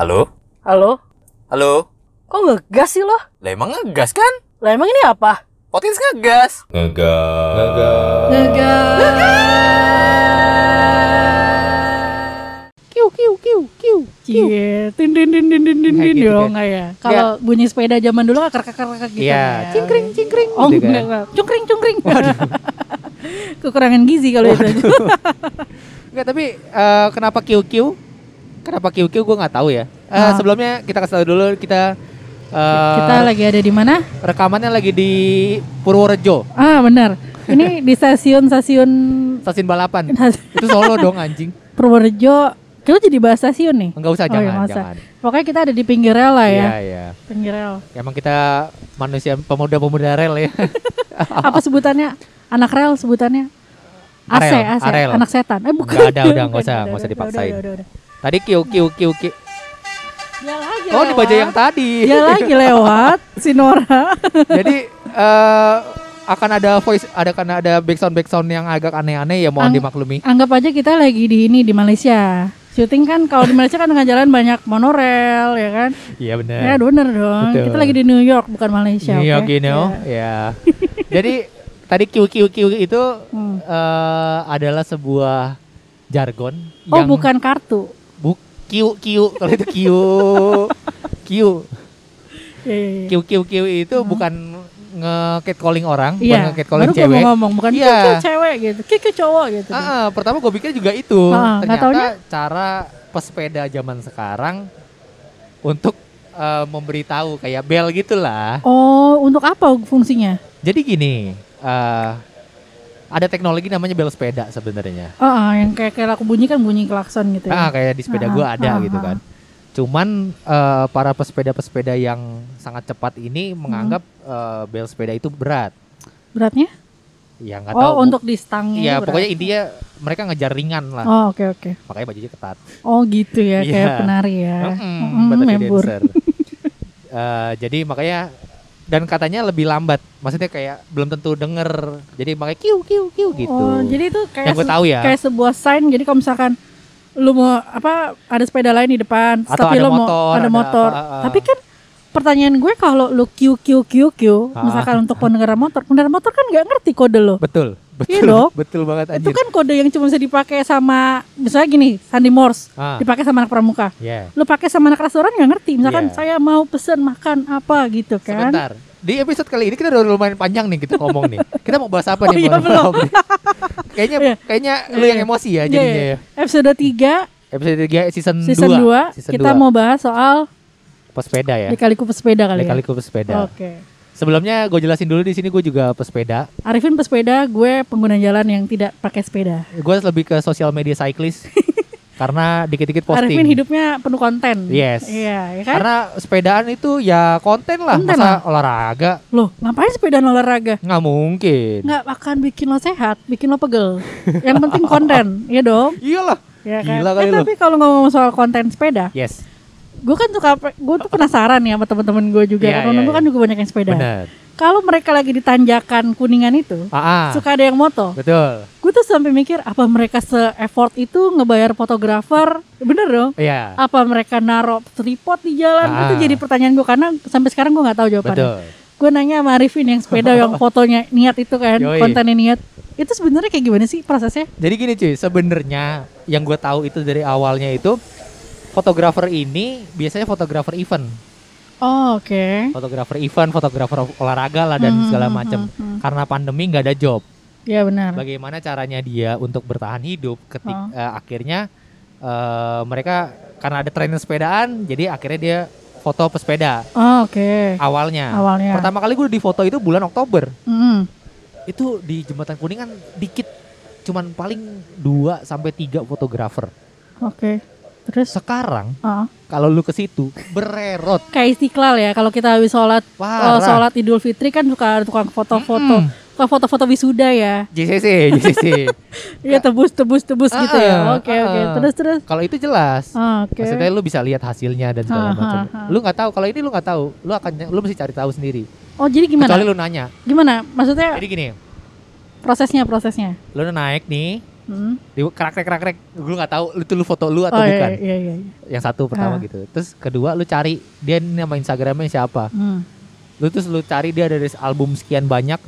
Halo? Halo? Halo? Kok ngegas sih lo? Lah emang ngegas kan? Lah emang ini apa? Potins ngegas. Ngegas. Kiu kiu kiu kiu. Cie, tin tin tin tin tin tin tin gitu dong kan. nggak ya? Kalau bunyi sepeda zaman dulu kan kakak kakak gitu. Iya, kan. cingkring cingkring Oh gitu kan. enggak, enggak. Cungkring cungkring. Kekurangan gizi kalau itu. Enggak, tapi eh, kenapa QQ? Kenapa QQ gue nggak tahu ya. Eh, Ah. Sebelumnya kita kasih tahu dulu kita eh, Kita lagi ada di mana? rekamannya lagi di Purworejo, Ah benar. Ini di stasiun-stasiun stasiun balapan. Itu Solo dong anjing. Purworejo. Kita jadi bahas stasiun nih. Enggak usah Oh, iya, jangan, usah. jangan. Pokoknya kita ada di pinggir rel lah Iya, ya. iya. Pinggir rel. Emang kita manusia pemuda-pemuda rel ya. Apa sebutannya? Anak rel sebutannya? AC, Arel, AC, Arel. anak setan. Eh bukan. Nggak ada, udah, nggak Bukan, usah, udah, nggak usah udah, dipaksain. udah, udah, udah. Tadi QQ QQ. Dia lagi Oh, di lewat. baja yang tadi. Dia lagi lewat si Nora. Jadi eh akan ada voice ada kan ada backsound backsound yang agak aneh-aneh ya mohon Ang- dimaklumi. Anggap aja kita lagi di ini di Malaysia. Syuting kan kalau di Malaysia kan tengah jalan banyak monorel ya kan? Iya benar. Ya bener dong. Betul. Kita lagi di New York bukan Malaysia. New York oke? you know. Ya. Ya. Jadi tadi QQQ itu Hmm. eh, adalah sebuah jargon Oh yang bukan kartu. Q Q kalau itu Q Q Iya, iya, iya. Q Q Q itu bukan nge calling orang, bukan Iya. nge calling Baru cewek. ngomong bukan kiki cewek gitu, kiki cowok gitu. Ah, ah, pertama gue pikir juga itu. Ah, Ternyata taunya? cara pesepeda zaman sekarang untuk eh, memberitahu kayak bel gitulah. Oh, untuk apa fungsinya? Jadi gini, eh, ada teknologi namanya bel sepeda sebenarnya. Oh, ah, yang kayak kayak aku bunyi kan bunyi klakson gitu Ah, ya. kayak di sepeda Ah, gua ada ah, gitu ah. kan. Cuman eh, para pesepeda-pesepeda yang sangat cepat ini menganggap eh, bel sepeda itu berat. Beratnya? Ya nggak Oh, tahu. untuk di stangnya. Iya, berat. pokoknya intinya mereka ngejar ringan lah. Oh, oke oke. Makanya bajunya ketat. Oh, gitu ya, Iya. kayak penari ya. Mm, battery membur. dancer. Eh, jadi makanya dan katanya lebih lambat. Maksudnya kayak belum tentu denger. Jadi makanya kiu kiu kiu gitu. Oh, jadi itu kayak Yang gue tahu ya. kayak sebuah sign. Jadi kalau misalkan lu mau apa ada sepeda lain di depan, Atau tapi ada lu mau motor, ada ada motor. apa, ah. Tapi kan pertanyaan gue kalau lu Q Q Q Q, Ah. misalkan untuk pengendara motor, pengendara motor kan nggak ngerti kode lo. betul. Betul. Iya dong. Betul banget Itu anjir. kan kode yang cuma bisa dipakai sama misalnya gini, Sandi Morse, Ah. dipakai sama anak pramuka. Ya. Lu pakai sama anak restoran nggak ngerti. Misalkan Iya. saya mau pesen makan apa gitu kan. Sebentar. Di episode kali ini kita udah lumayan panjang nih kita ngomong nih. Kita mau bahas apa Oh, nih? iya, belum. kayaknya Iya. kayaknya lu Iya, yang iya. emosi ya Iya, jadinya iya. ya. Episode 3 Episode 3 season, season 2, 2. Season kita 2. mau bahas soal pesepeda ya. Lika-liku pesepeda kali ya. Lika-liku pesepeda. Oke. Sebelumnya gue jelasin dulu di sini gue juga pesepeda. Arifin pesepeda, gue pengguna jalan yang tidak pakai sepeda. Gue lebih ke sosial media cyclist karena dikit-dikit posting. Arifin hidupnya penuh konten. Yes. Iya, ya kan? Karena sepedaan itu ya konten lah, Konten masa lah. olahraga Loh, ngapain sepedaan olahraga? nggak mungkin. Nggak akan bikin lo sehat, bikin lo pegel. yang penting konten, iya dong. Iyalah. Ya kan? Gila kali eh, lo. tapi kalau ngomong soal konten sepeda, Yes, gue kan suka, gue tuh penasaran ya sama teman-teman gue juga. Iya, Karena iya, gue kan iya. juga banyak yang sepeda. Kalau mereka lagi di tanjakan kuningan itu, Ah, ah, suka ada yang moto. betul. Gue tuh sampai mikir, apa mereka se-effort itu ngebayar fotografer? Bener dong? Iya, apa mereka naruh tripod di jalan Ah. itu jadi pertanyaan gue karena sampai sekarang gue nggak tahu jawabannya betul. gue nanya sama Arifin yang sepeda yang fotonya niat itu kan Yoi. kontennya niat itu sebenarnya kayak gimana sih prosesnya Jadi gini cuy, sebenarnya yang gue tahu itu dari awalnya itu fotografer ini biasanya fotografer event, oh oke fotografer event, fotografer olahraga lah dan Hmm, segala hmm, macam. hmm, hmm. Karena pandemi nggak ada job. ya benar Bagaimana caranya dia untuk bertahan hidup ketika Oh. akhirnya eh, mereka karena ada tren sepedaan, jadi akhirnya dia foto pesepeda oh oke awalnya. Awalnya. Pertama kali gue di foto itu bulan Oktober. Hmm. Itu di jembatan Kuningan dikit, cuman paling 2 sampai tiga fotografer. oke terus Sekarang oh. kalau lu ke situ bererot kayak istiqlal ya kalau kita habis sholat oh, parah. sholat idul fitri kan suka tukang foto-foto Mm-mm. suka foto-foto wisuda ya JCC, JCC. Iya tebus tebus tebus gitu Ah, ya ah, oke oke ah. terus terus kalau itu jelas. Oh, oke Maksudnya lu bisa lihat hasilnya dan segala Ah, macam. ah, ah. Lu nggak tahu kalau ini lu nggak tahu, lu akan lu mesti cari tahu sendiri. oh jadi gimana Kecuali lu nanya. gimana maksudnya Jadi gini, prosesnya prosesnya lu naik nih, Hmm. Di krak krak Gue nggak tahu itu lu foto lu atau Oh iya, bukan. iya iya. iya. Yang satu pertama Ah. gitu. Terus kedua lu cari dia nama Instagramnya siapa. Hmm. Lu terus lu cari dia dari album sekian banyak.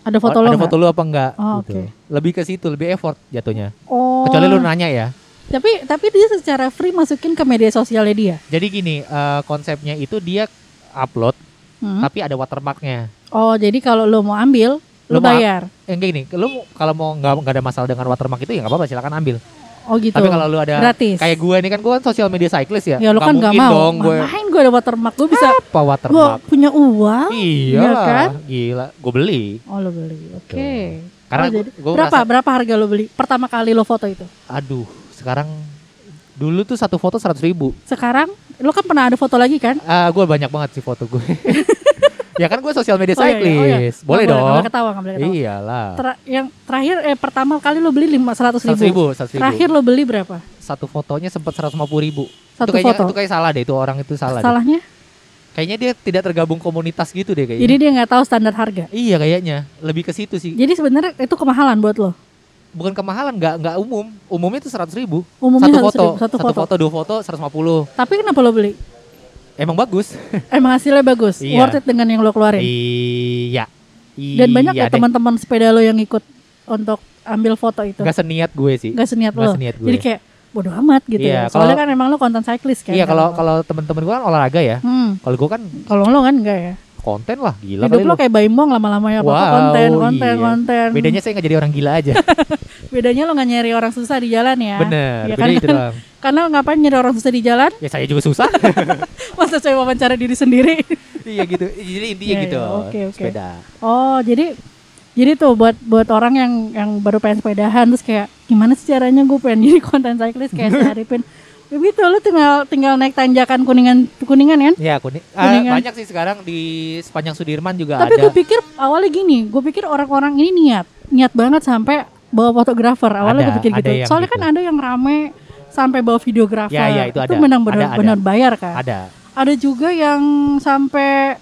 Ada foto Oh, lo ada foto lu apa enggak Oh, gitu. oke. Lebih ke situ, lebih effort jatuhnya. Oh. Kecuali lu nanya ya. Tapi tapi dia secara free masukin ke media sosialnya dia. Jadi gini, eh, konsepnya itu dia upload Hmm. tapi ada watermarknya. Oh, jadi kalau lo mau ambil, Lu mau- bayar. Eh kayak gini, lu kalau mau nggak nggak ada masalah dengan watermark itu ya nggak apa-apa silakan ambil. Oh gitu. Tapi kalau lu ada Gratis. kayak gue nih kan gue kan sosial media cyclist ya. ya lo kan nggak mau. dong gue Main gue ada watermark, gue bisa. apa Gue watermark. punya uang. Iya Iya kan? Gila, gue beli. Oh lo beli, oke. Karena Oh, gua- jadi- gua berapa merasa- berapa harga lo beli pertama kali lo foto itu? Aduh, sekarang dulu tuh satu foto seratus ribu. Sekarang lo kan pernah ada foto lagi kan? Ah, gue banyak banget sih foto gue. ya kan gue sosial media Oh, iya, iya. cyclist. Oh, iya. Boleh Nggak dong. Boleh ketawa, nggak boleh ketawa. Iyalah. Ter- yang terakhir eh pertama kali lo beli lima seratus ribu. ribu, seratus ribu. Terakhir lo beli berapa? Satu fotonya sempat seratus lima puluh ribu. Satu itu kayaknya foto. itu kayak salah deh. Itu orang itu salah. deh. Salahnya? Kayaknya dia tidak tergabung komunitas gitu deh kayaknya. Jadi dia nggak tahu standar harga. Iya kayaknya. Lebih ke situ sih. Jadi sebenarnya itu kemahalan buat lo. Bukan kemahalan, nggak nggak umum. Umumnya itu seratus ribu. Umumnya satu 100.000, foto, satu foto. dua foto, seratus lima puluh. Tapi kenapa lo beli? Emang bagus. Emang hasilnya bagus, Iya. worth it dengan yang lo keluarin. iya. Dan banyak Iya ya teman-teman sepeda lo yang ikut untuk ambil foto itu. Nggak seniat gue sih. Nggak seniat Nggak lo. seniat gue. Jadi kayak bodoh amat gitu Iya, ya. Soalnya kalau- kan emang lo konten cyclist kan. iya kalau kan? kalau temen-temen gue kan olahraga ya. Hmm, Kalau gue kan kalau lo kan enggak ya. Konten lah, gila Hidup lo kayak baimbong lama-lama ya apa Wow, konten, konten, iya. konten. Bedanya saya nggak jadi orang gila aja. Bedanya lo nggak nyari orang susah di jalan ya. Bener, Iya bedanya kan? itu doang. Karena ngapain nyari orang susah di jalan? Ya saya juga susah. Masa saya wawancara diri sendiri. iya gitu. Jadi intinya Iya, gitu. iya, oke, oke. Sepeda. Oh, jadi jadi tuh buat buat orang yang yang baru pengen sepedahan terus kayak gimana sih caranya gue pengen jadi konten cyclist kayak si Arifin. Ya gitu lu tinggal tinggal naik tanjakan kuningan kuningan kan? Ya kuning. ah, Kuningan. banyak sih sekarang di sepanjang Sudirman juga Tapi ada. gue pikir awalnya gini, gue pikir orang-orang ini niat, niat banget sampai bawa fotografer. Awalnya gue pikir gitu. Soalnya gitu. kan ada yang rame sampai bawa videografer. Ya, ya, itu ada. benar-benar Ada, ada. benar bayar kan. ada. Ada juga yang sampai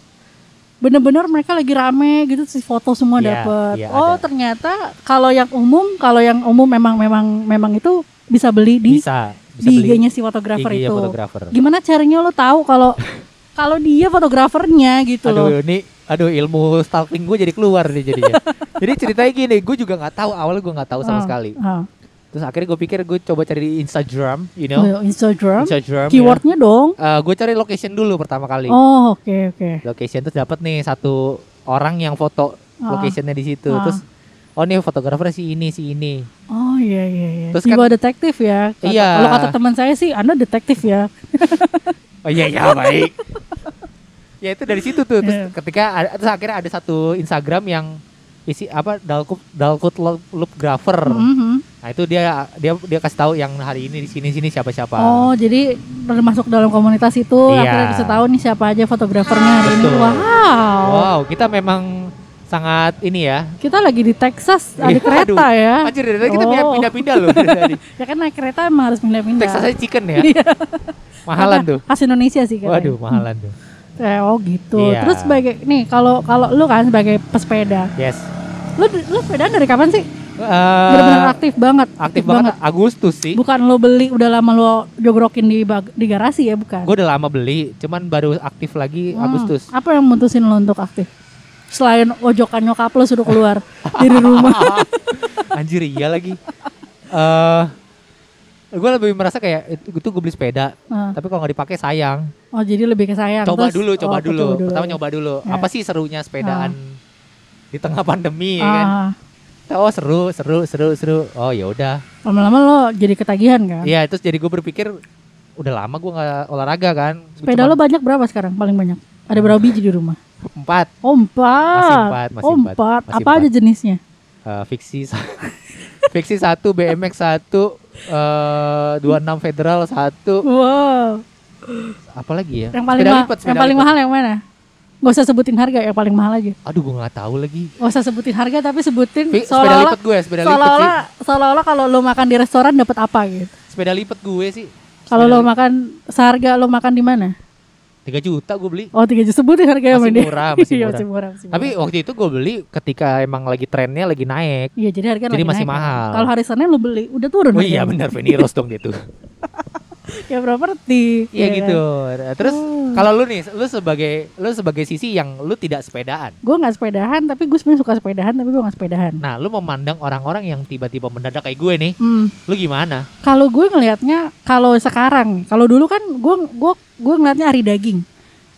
bener-bener mereka lagi rame gitu si foto semua Iya, dapet. iya, oh ada. ternyata kalau yang umum, kalau yang umum memang memang memang itu bisa beli di Bisa. Bisa di IG-nya si fotografer IG-nya itu. fotografer. Gimana caranya lo tahu kalau kalau dia fotografernya gitu loh? Aduh, ini aduh ilmu stalking gue jadi keluar nih jadinya. jadi ceritanya gini, gue juga nggak tahu awalnya gue nggak tahu sama Ah, sekali. ah. Terus akhirnya gue pikir gue coba cari di Instagram, you know, Instagram, Instagram. keywordnya dong. gue cari location dulu pertama kali. Oh oke oke. Location terus dapat nih satu orang yang foto Ah. locationnya di situ. Ah. Terus oh nih fotografernya si ini si ini. Oh iya iya iya. Terus Jiwa kan- detektif ya. Kata- Iya. Kalau kata teman saya sih, anda detektif ya. Oh iya iya baik. ya itu dari situ tuh. Terus Iya. ketika ada, terus akhirnya ada satu Instagram yang isi apa Dalkut Dalkut Loop Loop Grapher. Mhm. Nah itu dia dia dia kasih tahu yang hari ini di sini sini siapa siapa. Oh jadi udah masuk dalam komunitas itu, Iya. akhirnya bisa tahu nih siapa aja fotografernya hari ini. Betul. Wow. Wow kita memang sangat ini ya. Kita lagi di Texas, ada Iya, kereta aduh. ya. Anjir dari tadi kita Oh. pindah-pindah loh dari tadi. Ya kan naik kereta emang harus pindah-pindah. Texas aja chicken ya. Iya. Mahalan Karena tuh. Khas Indonesia sih katanya. Waduh mahalan tuh. Eh, oh gitu. Iya. Terus sebagai nih kalau kalau lu kan sebagai pesepeda, Yes. lu lu sepedaan dari kapan sih? Eh, Benar-benar aktif banget. aktif banget Agustus sih. Bukan lo beli udah lama lo jogrokin di di garasi ya bukan? Gue udah lama beli, cuman baru aktif lagi Hmm, Agustus. Apa yang mutusin lo untuk aktif? Selain ojokan nyokap lo suruh keluar dari rumah. Anjir iya lagi. Eh gue lebih merasa kayak itu, itu gue beli sepeda, Nah, tapi kalau nggak dipakai sayang. oh jadi lebih ke sayang. Coba Terus- dulu, coba oh, dulu. Pertama nyoba dulu. Ya. Apa sih serunya sepedaan di tengah pandemi ya kan? Ah, Oh seru, seru, seru, seru. Oh ya udah. lama-lama lo jadi ketagihan kan? Iya, terus jadi gue berpikir udah lama gue nggak olahraga kan. Sepeda lo banyak berapa sekarang paling banyak? Ada berapa biji di rumah? empat. Oh empat. Masih empat, masih oh empat, empat. masih Apa aja jenisnya? Eh, fiksi fiksi satu, BMX satu, eh 26 Federal satu. Wow. Apa lagi ya? Yang paling, Sepeda ma- lipat, yang paling lipat. mahal yang mana? Gak usah sebutin harga, yang paling mahal aja. Aduh gue nggak tahu lagi. Gak usah sebutin harga tapi sebutin Fi- sepeda seolah-olah lipat gue, sepeda lipat sih. seolah-olah seolah-olah kalau lo makan di restoran dapat apa gitu. Sepeda lipat gue sih. Kalau lo makan seharga lo makan di mana? 3 juta gue beli. Oh tiga juta sebutin harganya Masih dia. murah, masih Iya, murah. masih murah. masih Tapi murah. waktu itu gue beli ketika emang lagi trennya lagi naik. Iya jadi harga jadi lagi masih naik, kan. mahal. Kalau hari Senin lu beli udah turun. Oh iya harganya. benar Veniros dong gitu. Ya properti. Iya kan? gitu. Nah, Terus Oh. kalau lu nih, lu sebagai lu sebagai sisi yang lu tidak sepedaan. Gue nggak sepedahan tapi gue sebenarnya suka sepedahan tapi gue nggak sepedahan. Nah, lu memandang orang-orang yang tiba-tiba mendadak kayak gue nih, Hmm. lu gimana? Kalau gue ngelihatnya kalau sekarang, kalau dulu kan gue gue gue ngelihatnya Ari Daging.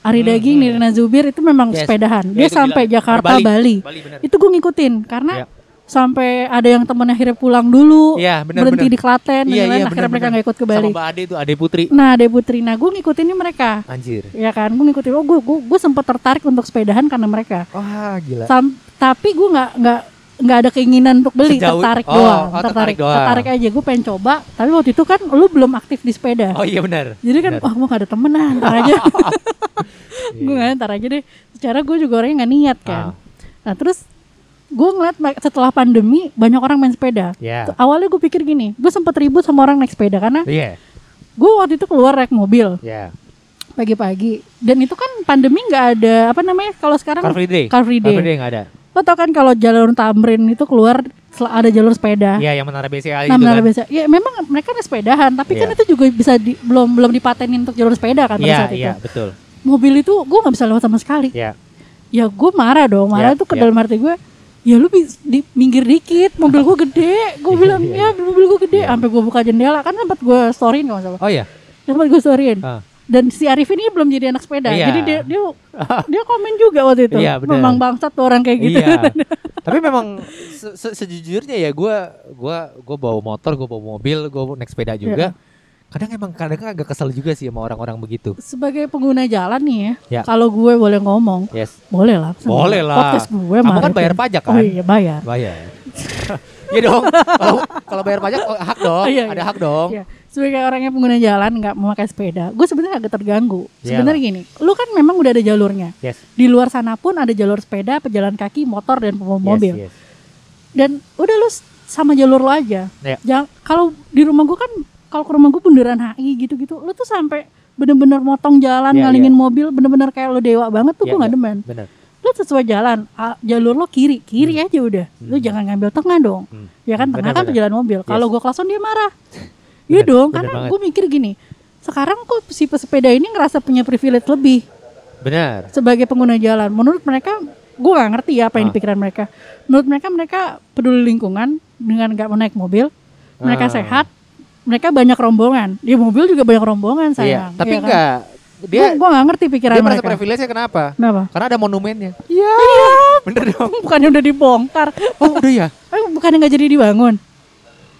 Ari Hmm, Daging, hmm. Nirina Zubir itu memang Yes. sepedahan. Ya, Dia itu sampai gila. Jakarta, Bali. Bali. Bali bener. Itu gue ngikutin karena Ya. Sampai ada yang temennya akhirnya pulang dulu, Iya, benar berhenti benar. di Klaten, dan Iya, lain-lain. iya, akhirnya benar, mereka nggak ikut ke Sama Bali. Mbak Ade itu Ade Putri. Nah, Ade Putri, nah gue ngikutinnya mereka. Anjir. Ya kan, gue ngikutin. Oh, gue gue, gue sempat tertarik untuk sepedahan karena mereka. Wah, gila. Sam- tapi gue nggak nggak nggak ada keinginan untuk beli, Sejauh- tertarik oh, doang, oh, tertarik doang. tertarik aja. Gue pengen coba. Tapi waktu itu kan lu belum aktif di sepeda. Oh iya benar. Jadi kan, wah gue gak ada temen ah, ntar aja. gue Iya. gak ntar aja deh. Secara gue juga orangnya gak niat kan. Ah. Nah terus gue ngeliat setelah pandemi banyak orang main sepeda. Tuh, Awalnya gue pikir gini, gue sempet ribut sama orang naik sepeda karena Iya. gue waktu itu keluar naik mobil Ya. pagi-pagi dan itu kan pandemi nggak ada apa namanya kalau sekarang Car Free Day. Car Free Day. Car Free Day ada. Lo tau kan kalau jalur Tamrin itu keluar ada jalur sepeda. Iya, yang menara BCA Nah, itu benar kan. biasa. Ya memang mereka ada sepedahan, tapi kan Iya. itu juga bisa di, belum belum dipatenin untuk jalur sepeda kan pada Iya, saat itu. iya, betul. Mobil itu gue nggak bisa lewat sama sekali. Iya. Ya gue marah dong, marah Iya, itu ke iya. dalam arti gue. Ya lu di, minggir dikit, mobil gue gede. Gue Iya, bilang iya, ya mobil gue gede. Sampai gue buka jendela kan sempat gue storyin nggak salah. Oh iya. Sempat gue storyin. Ah. Dan si Arif ini belum jadi anak sepeda, Iya. jadi dia dia dia komen juga waktu itu. Iya. Memang bangsat tuh orang kayak gitu. Iya. Tapi memang se- se- sejujurnya ya gue gua gua bawa motor, gue bawa mobil, gue naik sepeda Iya. juga. Kadang emang kadang agak kesel juga sih sama orang-orang begitu. Sebagai pengguna jalan nih ya, Ya. kalau gue boleh ngomong, Yes. boleh lah. Boleh lah. Podcast gue Kamu kan bayar pajak kan? Oh iya bayar. Bayar. Iya dong. Kalau kalau bayar pajak oh, hak dong. Iya, Ada iya. hak dong. Iya. Sebagai orang yang pengguna jalan nggak memakai sepeda, gue sebenarnya agak terganggu. Iyalah. Sebenarnya gini, lu kan memang udah ada jalurnya. Yes. Di luar sana pun ada jalur sepeda, pejalan kaki, motor dan mobil. Yes, yes. Dan udah lu sama jalur lo aja. Iya. Jangan kalau di rumah gue kan kalau ke rumah gue bundaran HI gitu-gitu, lu tuh sampai bener-bener motong jalan Iya, ngalingin mobil, bener-bener kayak lo dewa banget tuh Iya, gue nggak iya. demen. Benar. Lu sesuai jalan, jalur lo kiri, kiri aja udah. Lu jangan ngambil tengah dong. Hmm. Ya kan tengah kan benar. pejalan mobil. Kalau Yes. gue klason dia marah. Iya dong, benar karena gue mikir gini. Sekarang kok si pesepeda ini ngerasa punya privilege lebih Benar. sebagai pengguna jalan. Menurut mereka, gue gak ngerti ya apa yang Ah. di pikiran mereka. Menurut mereka, mereka peduli lingkungan dengan gak mau naik mobil. Mereka Ah. sehat. Mereka banyak rombongan. Di mobil juga banyak rombongan Iya, sayang. tapi ya kan? enggak. Gue Dia gue gak ngerti pikiran dia merasa mereka. privilege-nya kenapa? Kenapa? Karena ada monumennya. Iya. Bener dong. Bukannya udah dibongkar. Oh, udah ya. Eh, bukannya nggak jadi dibangun.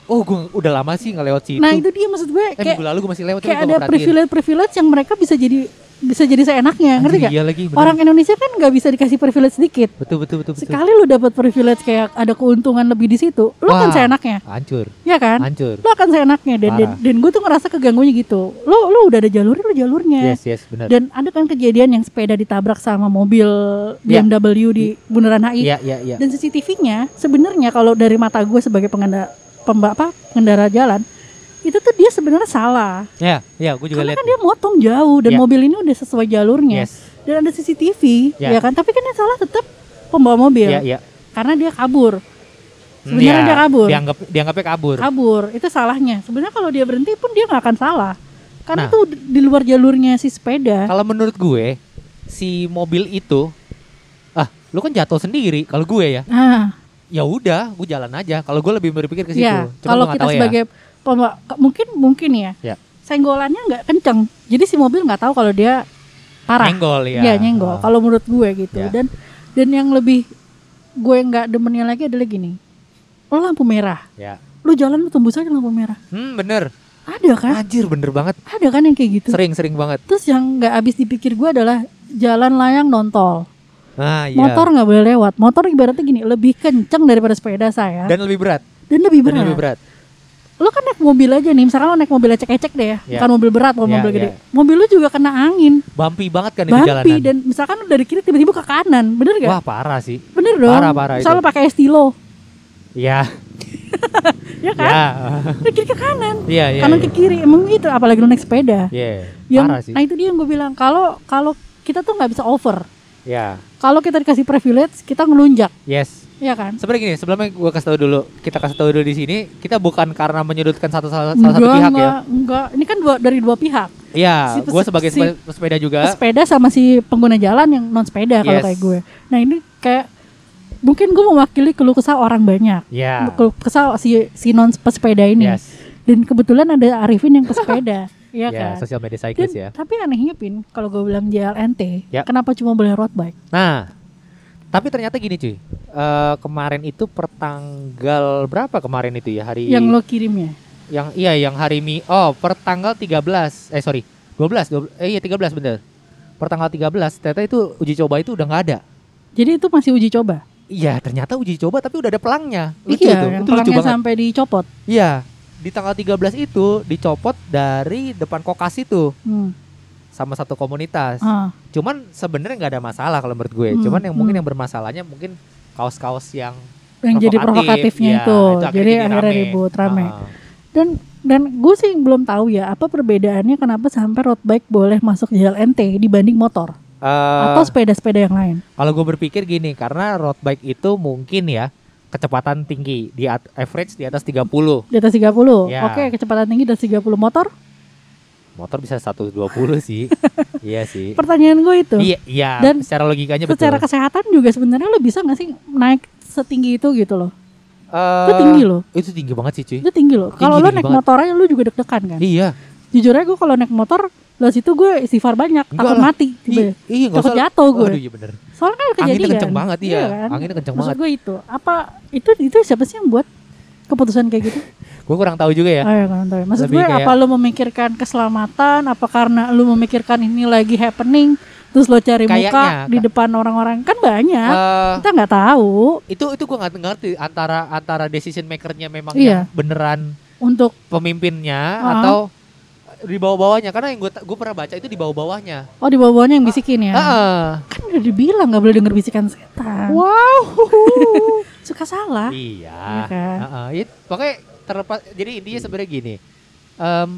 Oh, gue udah lama sih nggak lewat situ. Nah itu dia maksud gue eh, kayak minggu lalu gue masih lewat tapi kayak ada nggak perhatiin. privilege privilege yang mereka bisa jadi bisa jadi seenaknya ngerti gak? Iya lagi. bener. Orang Indonesia kan nggak bisa dikasih privilege sedikit. betul betul betul betul. Sekali lu dapat privilege kayak ada keuntungan lebih di situ, lu kan seenaknya, Hancur. ya kan? Hancur. Lu akan seenaknya dan dan, Parah. dan gue tuh ngerasa keganggunya gitu. Lu lu udah ada jalurnya, lu jalurnya. Yes, yes, benar. Dan ada kan kejadian yang sepeda ditabrak sama mobil Ya. BMW di Bundaran HI. Iya, iya, iya. Dan CCTV-nya sebenarnya kalau dari mata gue sebagai pengendara pemba, apa, pengendara jalan itu tuh dia sebenarnya salah. Ya, ya, gue juga Karena lihat. kan dia motong jauh dan Ya. mobil ini udah sesuai jalurnya. Yes. Dan ada CCTV, Ya. ya kan? Tapi kan yang salah tetap pembawa mobil. Iya, iya. Karena dia kabur. Sebenarnya iya. dia kabur. Dianggap dianggapnya kabur. Kabur, itu salahnya. Sebenarnya kalau dia berhenti pun dia nggak akan salah. Karena Nah. tuh di luar jalurnya si sepeda. Kalau menurut gue, si mobil itu ah, lu kan jatuh sendiri. Kalau gue ya, Nah, ya udah, gue jalan aja. Kalau gue lebih berpikir ke situ. ya, Cuma kalau kita tahu ya. Mungkin mungkin ya, Ya. senggolannya nggak kenceng. Jadi si mobil nggak tahu kalau dia parah. nyenggol ya. Iya nyenggol. Ah. Kalau menurut gue gitu. Ya. Dan dan yang lebih gue nggak demennya lagi adalah gini. Lo lampu merah, Ya. lu jalan lu tembus aja lampu merah. Hmm, bener. Ada kan? Anjir, bener banget. Ada kan yang kayak gitu. Sering, sering banget. Terus yang nggak habis dipikir gue adalah jalan layang nontol. Nah, iya. Motor nggak boleh lewat. Motor ibaratnya gini, lebih kenceng daripada sepeda saya. Dan, dan lebih berat. lebih Dan berat. lebih berat. Lo kan naik mobil aja nih, misalkan lo naik mobil ecek-ecek deh ya, Ya. bukan mobil berat, bukan Ya, mobil ya. gede. Mobil lo juga kena angin, Bumpy banget kan itu bumpy jalanan. dan misalkan lo dari kiri tiba-tiba ke kanan, bener gak? Wah, parah sih. Bener dong. Parah, parah itu. Misalnya lo pakai estilo, Iya. ya kan? Ya. Dari kiri ke kanan. Iya, iya. kanan iya. ke kiri emang gitu apalagi lu naik sepeda. Iya. Yang Parah sih. nah itu dia yang gue bilang kalau kalau kita tuh nggak bisa over. Ya. Kalau kita dikasih privilege, kita ngelunjak, Yes. Ya kan? Sebenarnya gini, sebelumnya gue kasih tahu dulu, kita kasih tahu dulu di sini, kita bukan karena menyudutkan satu salah, salah satu enggak, pihak enggak, ya. enggak. Ini kan dua, dari dua pihak. Iya, Si- gue sebagai si- sepe- pesepeda juga. Sepeda sama si pengguna jalan yang non sepeda kalau Yes. kayak gue. Nah ini kayak mungkin gue mewakili keluh kesah orang banyak. Ya. Keluh kesah si si non pesepeda ini. Yes. Dan kebetulan ada Arifin yang pesepeda, iya Ya, kan? sosial media Dan, cyclist ya. Tapi anehnya Pin, kalau gue bilang JLNT, Ya. kenapa cuma boleh road bike? Nah, tapi ternyata gini cuy, Eh, kemarin itu pertanggal berapa kemarin itu ya hari Yang lo kirimnya. yang iya yang hari Mi oh pertanggal 13 eh sorry 12, 12 eh iya 13 bener pertanggal 13 ternyata itu uji coba itu udah nggak ada Jadi itu masih uji coba. iya ternyata uji coba tapi udah ada pelangnya lucu iya, tuh yang itu lucu pelangnya banget sampai dicopot. iya di tanggal 13 itu dicopot dari depan kokas itu Hmm. sama satu komunitas Ah, cuman sebenarnya nggak ada masalah kalau menurut gue Hmm, cuman yang mungkin hmm. yang bermasalahnya mungkin kaos-kaos yang yang jadi provokatif, provokatifnya ya, itu. akhirnya Jadi akhirnya rame. ribut rame. Ah. Dan dan gue sih belum tahu ya apa perbedaannya kenapa sampai road bike boleh masuk JLNT dibanding motor Eh, atau sepeda-sepeda yang lain. Kalau gue berpikir gini, karena road bike itu mungkin ya kecepatan tinggi di average di atas 30. Di atas 30. Ya. Oke, kecepatan tinggi di atas 30 motor. Motor bisa 120 sih. iya sih. Pertanyaan gue itu. Iya, iya. Dan secara logikanya Secara betul. kesehatan juga sebenarnya lo bisa gak sih naik setinggi itu gitu loh. Eh, Itu tinggi loh. Itu tinggi banget sih, cuy. Itu tinggi loh. Kalau lo naik banget. motor aja lo juga deg-degan kan. Iya. Jujur aja gue kalau naik motor lo situ gue istighfar banyak, Enggak takut lah. mati tiba. Iya, iya Takut jatuh gue. Aduh, iya bener. Soalnya kan kejadian. Anginnya kenceng banget, iya. kan? Anginnya kenceng Maksud banget. gue itu. Apa itu itu siapa sih yang buat keputusan kayak gitu? Gue kurang tahu juga ya. Oh ya kan tahu. Maksud Lebih gue kayak- apa lu memikirkan keselamatan? Apa karena lu memikirkan ini lagi happening? Terus lo cari muka Kayaknya, di depan orang-orang kan banyak. Eh, Kita nggak tahu itu itu gue nggak ngerti antara antara decision makernya memang Iya. yang beneran untuk pemimpinnya Ah. atau di bawah-bawahnya karena yang gue gue pernah baca itu di bawah-bawahnya. oh di bawah-bawahnya yang bisikin ya. Heeh. Kan udah dibilang nggak boleh denger bisikan setan. Wow. Suka salah. iya. Iya kan? Heeh. It- Pokoknya terlepas jadi intinya sebenarnya gini. Em,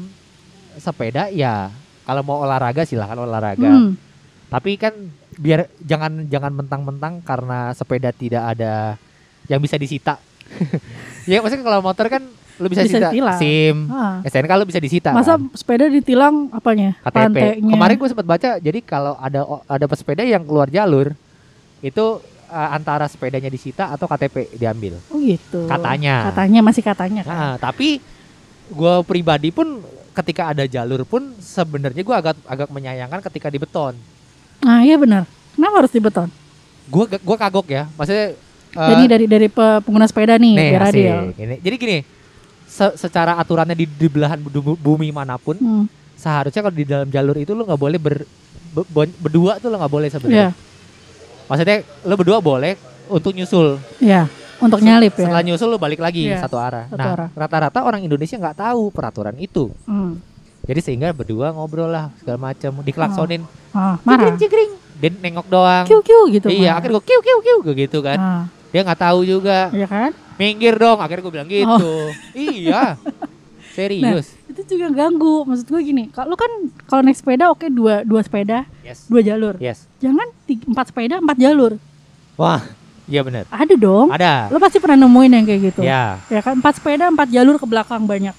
sepeda ya kalau mau olahraga silahkan olahraga. Hmm. Tapi kan biar jangan jangan mentang-mentang karena sepeda tidak ada yang bisa disita. ya maksudnya kalau motor kan lu bisa, Bisa sita ditilang. SIM, Ah. STNK lu bisa disita. Masa kan? sepeda ditilang apanya? KTP. Kemarin gue sempat baca, jadi kalau ada ada pesepeda yang keluar jalur itu uh, antara sepedanya disita atau KTP diambil. Oh gitu. Katanya. Katanya masih katanya kan. Nah, tapi gue pribadi pun ketika ada jalur pun sebenarnya gue agak agak menyayangkan ketika di beton. Nah, iya benar. Kenapa harus di beton? Gue gua kagok ya, maksudnya. uh, Jadi dari dari pe- pengguna sepeda nih, nih, biar adil. Ini. Jadi gini, se- secara aturannya di, di belahan bu- bumi mana pun, Hmm. seharusnya kalau di dalam jalur itu lu nggak boleh ber, be- berdua tuh lu nggak boleh sebenarnya. Maksudnya lu berdua boleh untuk nyusul. iya. Untuk nyalip ya. Setelah nyusul lu balik lagi Iya, satu arah. satu nah, rata-rata orang Indonesia nggak tahu peraturan itu. Hmm. Jadi sehingga berdua ngobrol lah segala macam, diklaksonin, Ah, marah. cigring cigring, dia nengok doang. Kiu kiu gitu. iya, marah. akhirnya gue kiu kiu kiu gitu kan. Ah, Dia nggak tahu juga. iya kan? Minggir dong, akhirnya gue bilang gitu. iya. Serius. Itu juga ganggu. Maksud gue gini, kalau kan kalau naik sepeda oke dua dua sepeda, yes. dua jalur. Yes. Jangan tiga, empat sepeda, empat jalur. Wah, iya benar. Ada dong. Ada. Lo pasti pernah nemuin yang kayak gitu. Ya. Ya kan empat sepeda, empat jalur ke belakang banyak.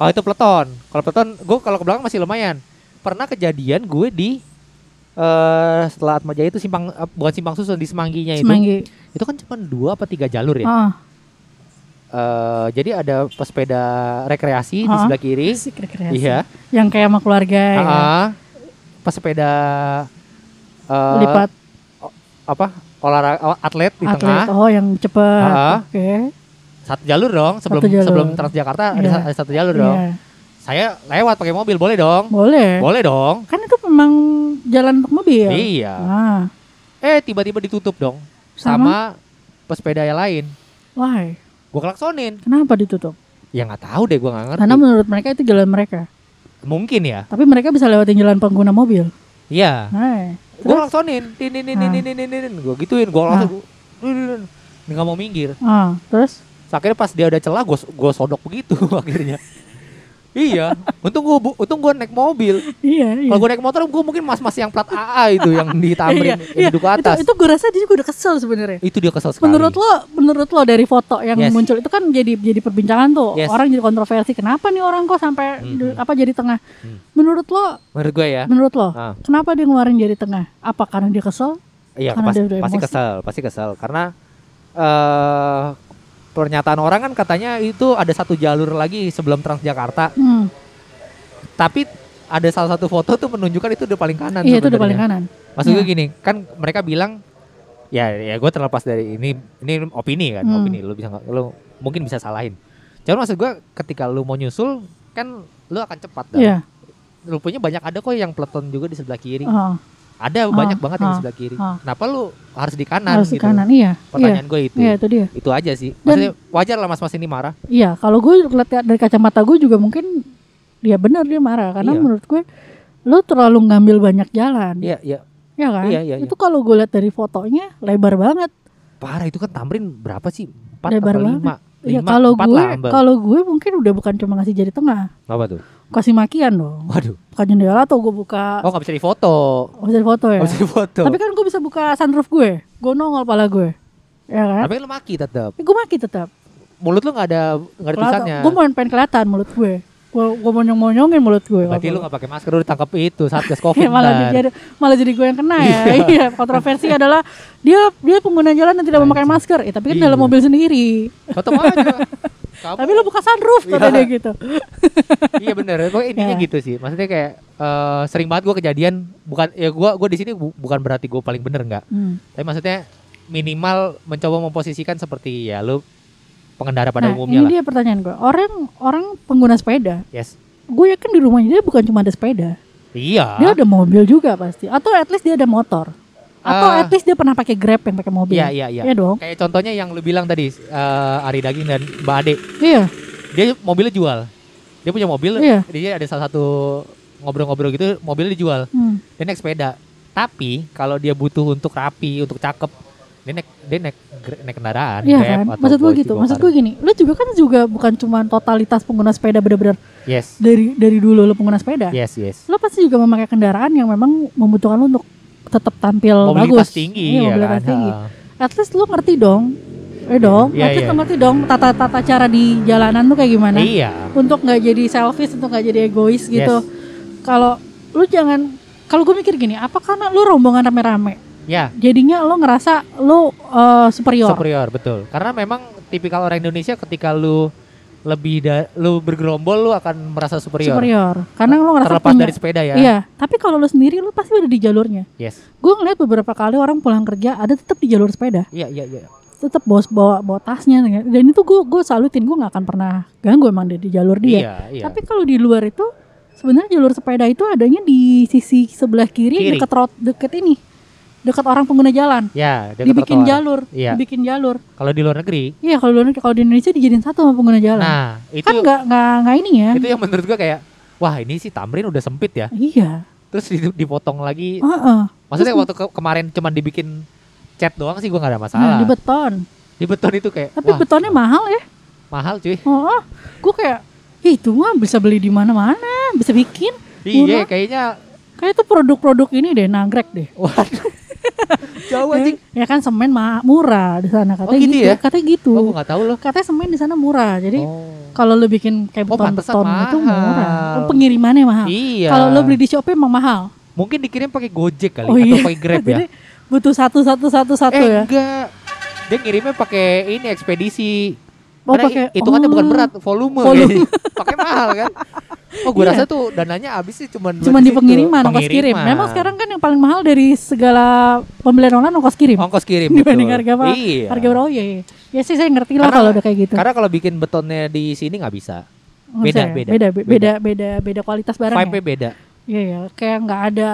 Oh itu peleton. Kalau peleton, gue kalau ke belakang masih lumayan. Pernah kejadian gue di eh setelah Atma Jaya itu simpang eh, bukan simpang susun di Semangginya itu. Semanggi. Itu kan cuma dua apa tiga jalur ya. Ah, Eh, jadi ada pesepeda rekreasi di Ah. sebelah kiri. asik rekreasi. Iya. Yang kayak sama keluarga ya. Ah, pesepeda eh, Lipat apa olahraga atlet di atlet. tengah. Oh, yang cepet. Ah. Oke. Satu jalur dong sebelum Satu jalur. sebelum Transjakarta ada, Iya. ada satu jalur dong. Iya. Saya lewat pakai mobil boleh dong. Boleh. Boleh dong. Kan itu memang jalan untuk mobil. Iya. Ah, Eh tiba-tiba ditutup dong Sama? sama, pesepeda yang lain. why? Gue klaksonin. Kenapa ditutup? Ya nggak tahu deh gue nggak ngerti. Karena menurut mereka itu jalan mereka. Mungkin ya. Tapi mereka bisa lewatin jalan pengguna mobil. Iya. Hai. Gue klaksonin. Tin tin tin tin tin tin tin. Gue gituin. Gue langsung. Nggak mau minggir. Ah, terus? Terus akhirnya pas dia udah celah gue gue sodok begitu akhirnya. Iya, untung gue untung gue naik mobil. Iya, iya. Kalau gue naik motor gue mungkin mas-mas yang plat AA itu yang ditamrin yang duduk ke atas. Itu, itu gue rasa dia juga udah kesel sebenarnya. Itu dia kesel sekali. Menurut lo, menurut lo dari foto yang Yes. muncul itu kan jadi jadi perbincangan tuh. Yes. Orang jadi kontroversi. Kenapa nih orang kok sampai Hmm, hmm. apa jadi tengah? Hmm. Menurut lo, Menurut gue ya. menurut lo, Ah. kenapa dia ngeluarin jari tengah? Apa karena dia kesel? Iya, Karena pas- dia pasti emosi. kesel, pasti kesel karena eh pernyataan orang kan katanya itu ada satu jalur lagi sebelum Transjakarta, Hmm. tapi ada salah satu foto tuh menunjukkan itu udah paling kanan. Iya itu udah paling kanan. Maksud gue Iya. gini, kan mereka bilang ya ya gue terlepas dari ini ini opini kan, Hmm. opini lu bisa lu mungkin bisa salahin. Cuman maksud gue ketika lu mau nyusul kan lu akan cepat dah. Iya. Rupanya banyak ada kok yang peleton juga di sebelah kiri. Oh, Ada banyak banget yang di ah, sebelah kiri. ah. Kenapa lu harus di kanan harus gitu? di kanan. Iya. Iya. Pertanyaan gue itu. Iya itu dia. Itu aja sih. Dan- Maksudnya wajar lah mas-mas ini marah. Iya, kalau gue lihat dari kacamata gue juga mungkin dia benar dia marah karena Iya. menurut gue lu terlalu ngambil banyak jalan. Iya, iya. Ya kan? Iya, iya, Itu kalau gue lihat dari fotonya lebar banget. Parah itu kan Tamrin berapa sih? Empat Lebar atau banget. lima? Ya Lima, kalau gue kalau gue mungkin udah bukan cuma ngasih jari tengah, Apa tuh? Kasih makian dong. Waduh. Buka jendela atau gue buka Oh nggak bisa difoto. oh, bisa foto ya. Nggak bisa difoto. Tapi kan gue bisa buka sunroof gue. Gue nongol pala gue. Ya kan? Tapi lu maki tetap. gue maki tetap. Mulut lu nggak ada nggak ada tulisannya. Gue mau pengen kelihatan mulut gue. Gue gue monyong-monyongin mulut gue. Berarti lu nggak pakai masker lu ditangkap itu satgas covid Ya, malah jadi malah jadi gue yang kena ya. Iya, kontroversi adalah dia dia pengguna jalan yang tidak memakai masker. Eh, tapi kan Iya. dalam mobil sendiri. Tetep aja. Kamu, Tapi lo buka sunroof Iya. kata dia gitu. iya bener. Pokoknya intinya Ya. gitu sih. Maksudnya kayak eh, sering banget gue kejadian bukan ya gue gue di sini bu- bukan berarti gue paling bener nggak. Hmm. Tapi maksudnya minimal mencoba memposisikan seperti ya lu pengendara pada Nah, umumnya ini lah. dia pertanyaan gue. Orang orang pengguna sepeda, Yes. gue yakin di rumahnya dia bukan cuma ada sepeda. Iya. Dia ada mobil juga pasti. Atau at least dia ada motor. Atau Ah. at least dia pernah pakai Grab yang pakai mobil. Iya iya iya. Iya dong. Kayak contohnya yang lu bilang tadi eh, Ari Daging dan Mbak Ade. Iya. Dia mobilnya jual. Dia punya mobil. Iya. Dia ada salah satu ngobrol-ngobrol gitu mobilnya dijual. Hmm. Dia naik sepeda. Tapi kalau dia butuh untuk rapi, untuk cakep, dia naik dia naik naik kendaraan. Iya Grab kan? atau Maksud gue gitu. Maksud gue gini, lu juga kan juga bukan cuma totalitas pengguna sepeda bener-bener Yes. dari dari dulu lu pengguna sepeda. Yes yes. Lo pasti juga memakai kendaraan yang memang membutuhkan lo untuk tetap tampil Mobilitas bagus. tinggi Iya, ya mobilitas kan. tinggi. At least lo ngerti dong. Eh dong, Iya, at least lo ngerti dong tata-tata cara di jalanan tuh kayak gimana. Iya. Untuk nggak jadi selfish, untuk nggak jadi egois gitu. Yes. Kalau lu jangan kalau gue mikir gini, apa karena lu rombongan rame-rame, Ya, jadinya lo ngerasa lo uh, superior. superior betul. Karena memang tipikal orang Indonesia ketika lu lebih da, lu bergerombol lu akan merasa superior. superior. Karena lo ngerasa Terlepas punya. dari sepeda ya. Iya, tapi kalau lo sendiri lo pasti udah di jalurnya. Yes. Gue ngeliat beberapa kali orang pulang kerja ada tetap di jalur sepeda. Iya iya iya. tetap bawa bawa bawa tasnya dan itu gue gue salutin gue nggak akan pernah ganggu emang dia di jalur dia Iya iya. tapi kalau di luar itu sebenarnya jalur sepeda itu adanya di sisi sebelah kiri, Kiri. deket rot deket ini deket orang pengguna jalan ya, dekat dibikin trotoar. jalur Iya. dibikin jalur Kalau di luar negeri, iya kalau di luar- kalau di Indonesia dijadiin satu sama pengguna jalan nah itu kan nggak nggak nggak ini ya itu yang menurut gua kayak wah ini sih Tamrin udah sempit ya. iya Terus di- dipotong lagi. Heeh. Maksudnya Terus- waktu ke- kemarin cuman dibikin cat doang sih gua nggak ada nah masalah. di beton di beton itu kayak tapi wah, betonnya mahal ya mahal cuy. oh, gue kayak "Ih, itu mah bisa beli di mana-mana bisa bikin Iya, kayaknya kayak itu produk-produk ini deh nagrek deh waduh. Jauh anjing. Ya kan semen mah murah di sana katanya Oh, gitu ya? Katanya gitu. Oh, nggak tahu loh. Katanya semen di sana murah. Jadi Oh. kalau lo bikin kayak Oh, beton-beton itu murah. Oh, pengirimannya mahal. Iya. Kalau lo beli di Shopee emang mahal. mungkin dikirim pakai Gojek kali Oh atau iya. pakai Grab ya. Jadi butuh satu satu satu satu eh, ya. enggak. Dia ngirimnya pakai ini ekspedisi. Oh, Karena pakai- hitungannya oh. bukan berat, volume. Volume. pakai mahal kan. Oh, gue Iya. rasa tuh dananya habis sih cuman buat Cuma di pengiriman, ongkos kirim. Memang sekarang kan yang paling mahal dari segala pembelian online ongkos kirim. ongkos kirim Dibanding betul. harga apa? Iya. Harga berapa? Oh iya, iya. Ya sih saya ngerti lah kalau udah kayak gitu. Karena kalau bikin betonnya di sini nggak bisa. Nggak beda, beda. beda, be- beda, beda, beda kualitas barang. ya? Vibe-nya beda. Iya ya, kayak nggak ada.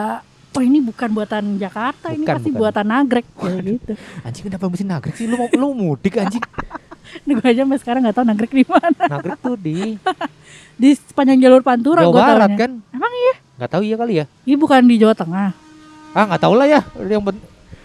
Oh ini bukan buatan Jakarta, ini Bukan, pasti bukan. buatan Nagrek kayak gitu. Anjing kenapa mesti nagrek sih? Lu mau lu mudik anjing. Ini gue aja sampai sekarang nggak tahu Nagrek di mana. Nagrek tuh di Di sepanjang jalur Pantura Jawa Barat taunya. kan? Emang iya? Nggak tahu iya kali ya. Ini bukan di Jawa Tengah. Ah nggak tahu lah ya. Yang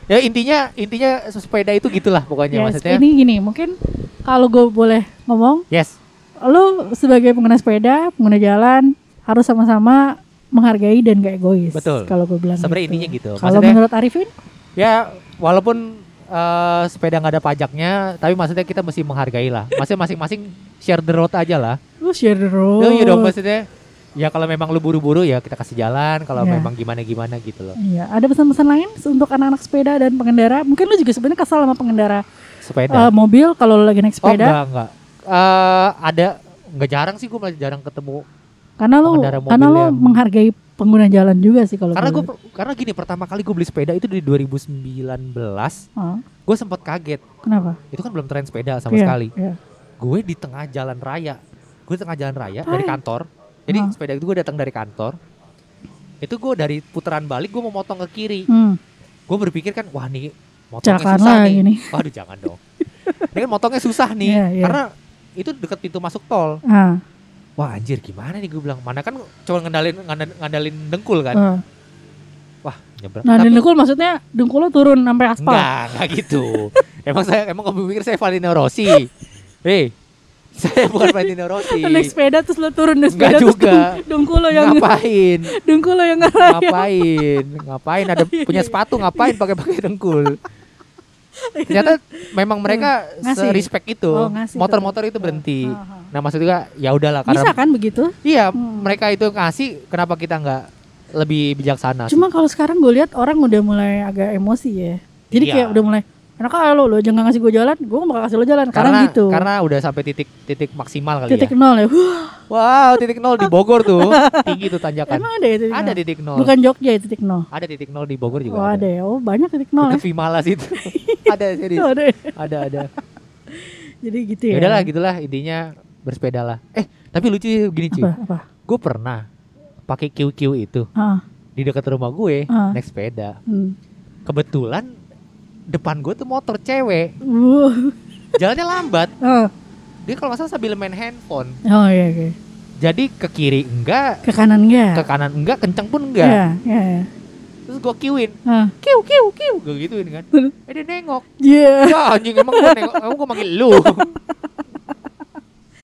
ya intinya intinya sepeda itu gitulah pokoknya Ya, maksudnya. ini gini, mungkin kalau gue boleh ngomong, Yes. lu sebagai pengguna sepeda, pengguna jalan harus sama-sama menghargai dan gak egois. Betul. Kalau gue bilang. Sebenarnya gitu. intinya gitu. Kalau menurut Arifin, Ya walaupun eh, sepeda nggak ada pajaknya, tapi maksudnya kita mesti menghargai lah. Maksudnya masing-masing share the road aja lah. Lu share the road. Oh, iya dong maksudnya. Ya kalau memang lu buru-buru ya kita kasih jalan. Kalau Iya. memang gimana-gimana gitu loh. Iya, ada pesan-pesan lain untuk anak-anak sepeda dan pengendara. Mungkin lu juga sebenarnya kesal sama pengendara Sepeda. eh, mobil kalau lu lagi naik oh sepeda, enggak enggak. Eh, ada nggak jarang sih gue malah jarang ketemu. karena lu pengendara mobil karena lu yang- menghargai pengguna jalan juga sih kalau Karena gue karena gini pertama kali gue beli sepeda itu di 2019. Ah, Gue sempat kaget. kenapa? Itu kan belum tren sepeda sama Iya, sekali. iya. gue di tengah jalan raya gue tengah jalan raya dari kantor jadi Ah. sepeda itu gue datang dari kantor itu gue dari putaran balik gue mau motong ke kiri Hmm, gue berpikir kan wah nih motongnya Celakaan susah nih nih. waduh jangan dong ini kan motongnya susah nih Iya, iya. karena itu dekat pintu masuk tol ah, wah anjir gimana nih gue bilang mana kan cuma ngandalin ngandalin, dengkul kan ah. wah nyebrang Nah, Tapi- dengkul maksudnya dengkul lo turun sampai aspal. Enggak, enggak gitu. emang saya emang kamu pikir saya Valentino Rossi? Hei, saya bukan Valentino Rossi. Naik sepeda terus lo turun dari Enggak sepeda terus juga. dengkul lo yang ngapain? dengkul lo yang ngerayap. Ngapain? Ngapain ada punya sepatu ngapain pakai pakai dengkul? Ternyata memang mereka Ngasih. respect itu. Oh, Motor-motor itu berhenti. Aha. Nah, maksudnya ya udahlah karena Bisa kan begitu? iya, Hmm. mereka itu ngasih kenapa kita nggak lebih bijaksana? Cuma kalau sekarang gue lihat orang udah mulai agak emosi ya. Jadi Iya. kayak udah mulai enak aja lo, lo jangan ngasih gue jalan, gue gak bakal kasih lo jalan. Karena, karena gitu. karena udah sampai titik titik maksimal kali titik ya. nol ya. Wow, titik nol di Bogor tuh. Tinggi tuh tanjakan. emang ada ya titik Ada nol? titik nol. Bukan Jogja ya titik nol. Ada titik nol di Bogor juga. Oh ada ya. Oh banyak titik nol ya. Dekat Vimalas itu. ada serius. Ada ya. Ada ada. Jadi gitu Ya ya. udahlah gitulah intinya bersepeda lah. Eh, tapi lucu gini cuy. Apa? Apa? Gue pernah pakai QQ itu Ah, di dekat rumah gue Ah. naik sepeda. hmm. Kebetulan depan gue tuh motor cewek. Uh. Jalannya lambat. Oh. Dia kalau nggak salah sambil main handphone. oh iya oke. Jadi ke kiri enggak, Ke kanan enggak? ke kanan enggak, kenceng pun enggak. Iya, iya. iya. Terus gue kiuin, Ah. kiu kiu kiu, gue gituin kan. Eh dia nengok. Iya. Ya anjing emang gue nengok, emang gue manggil lu.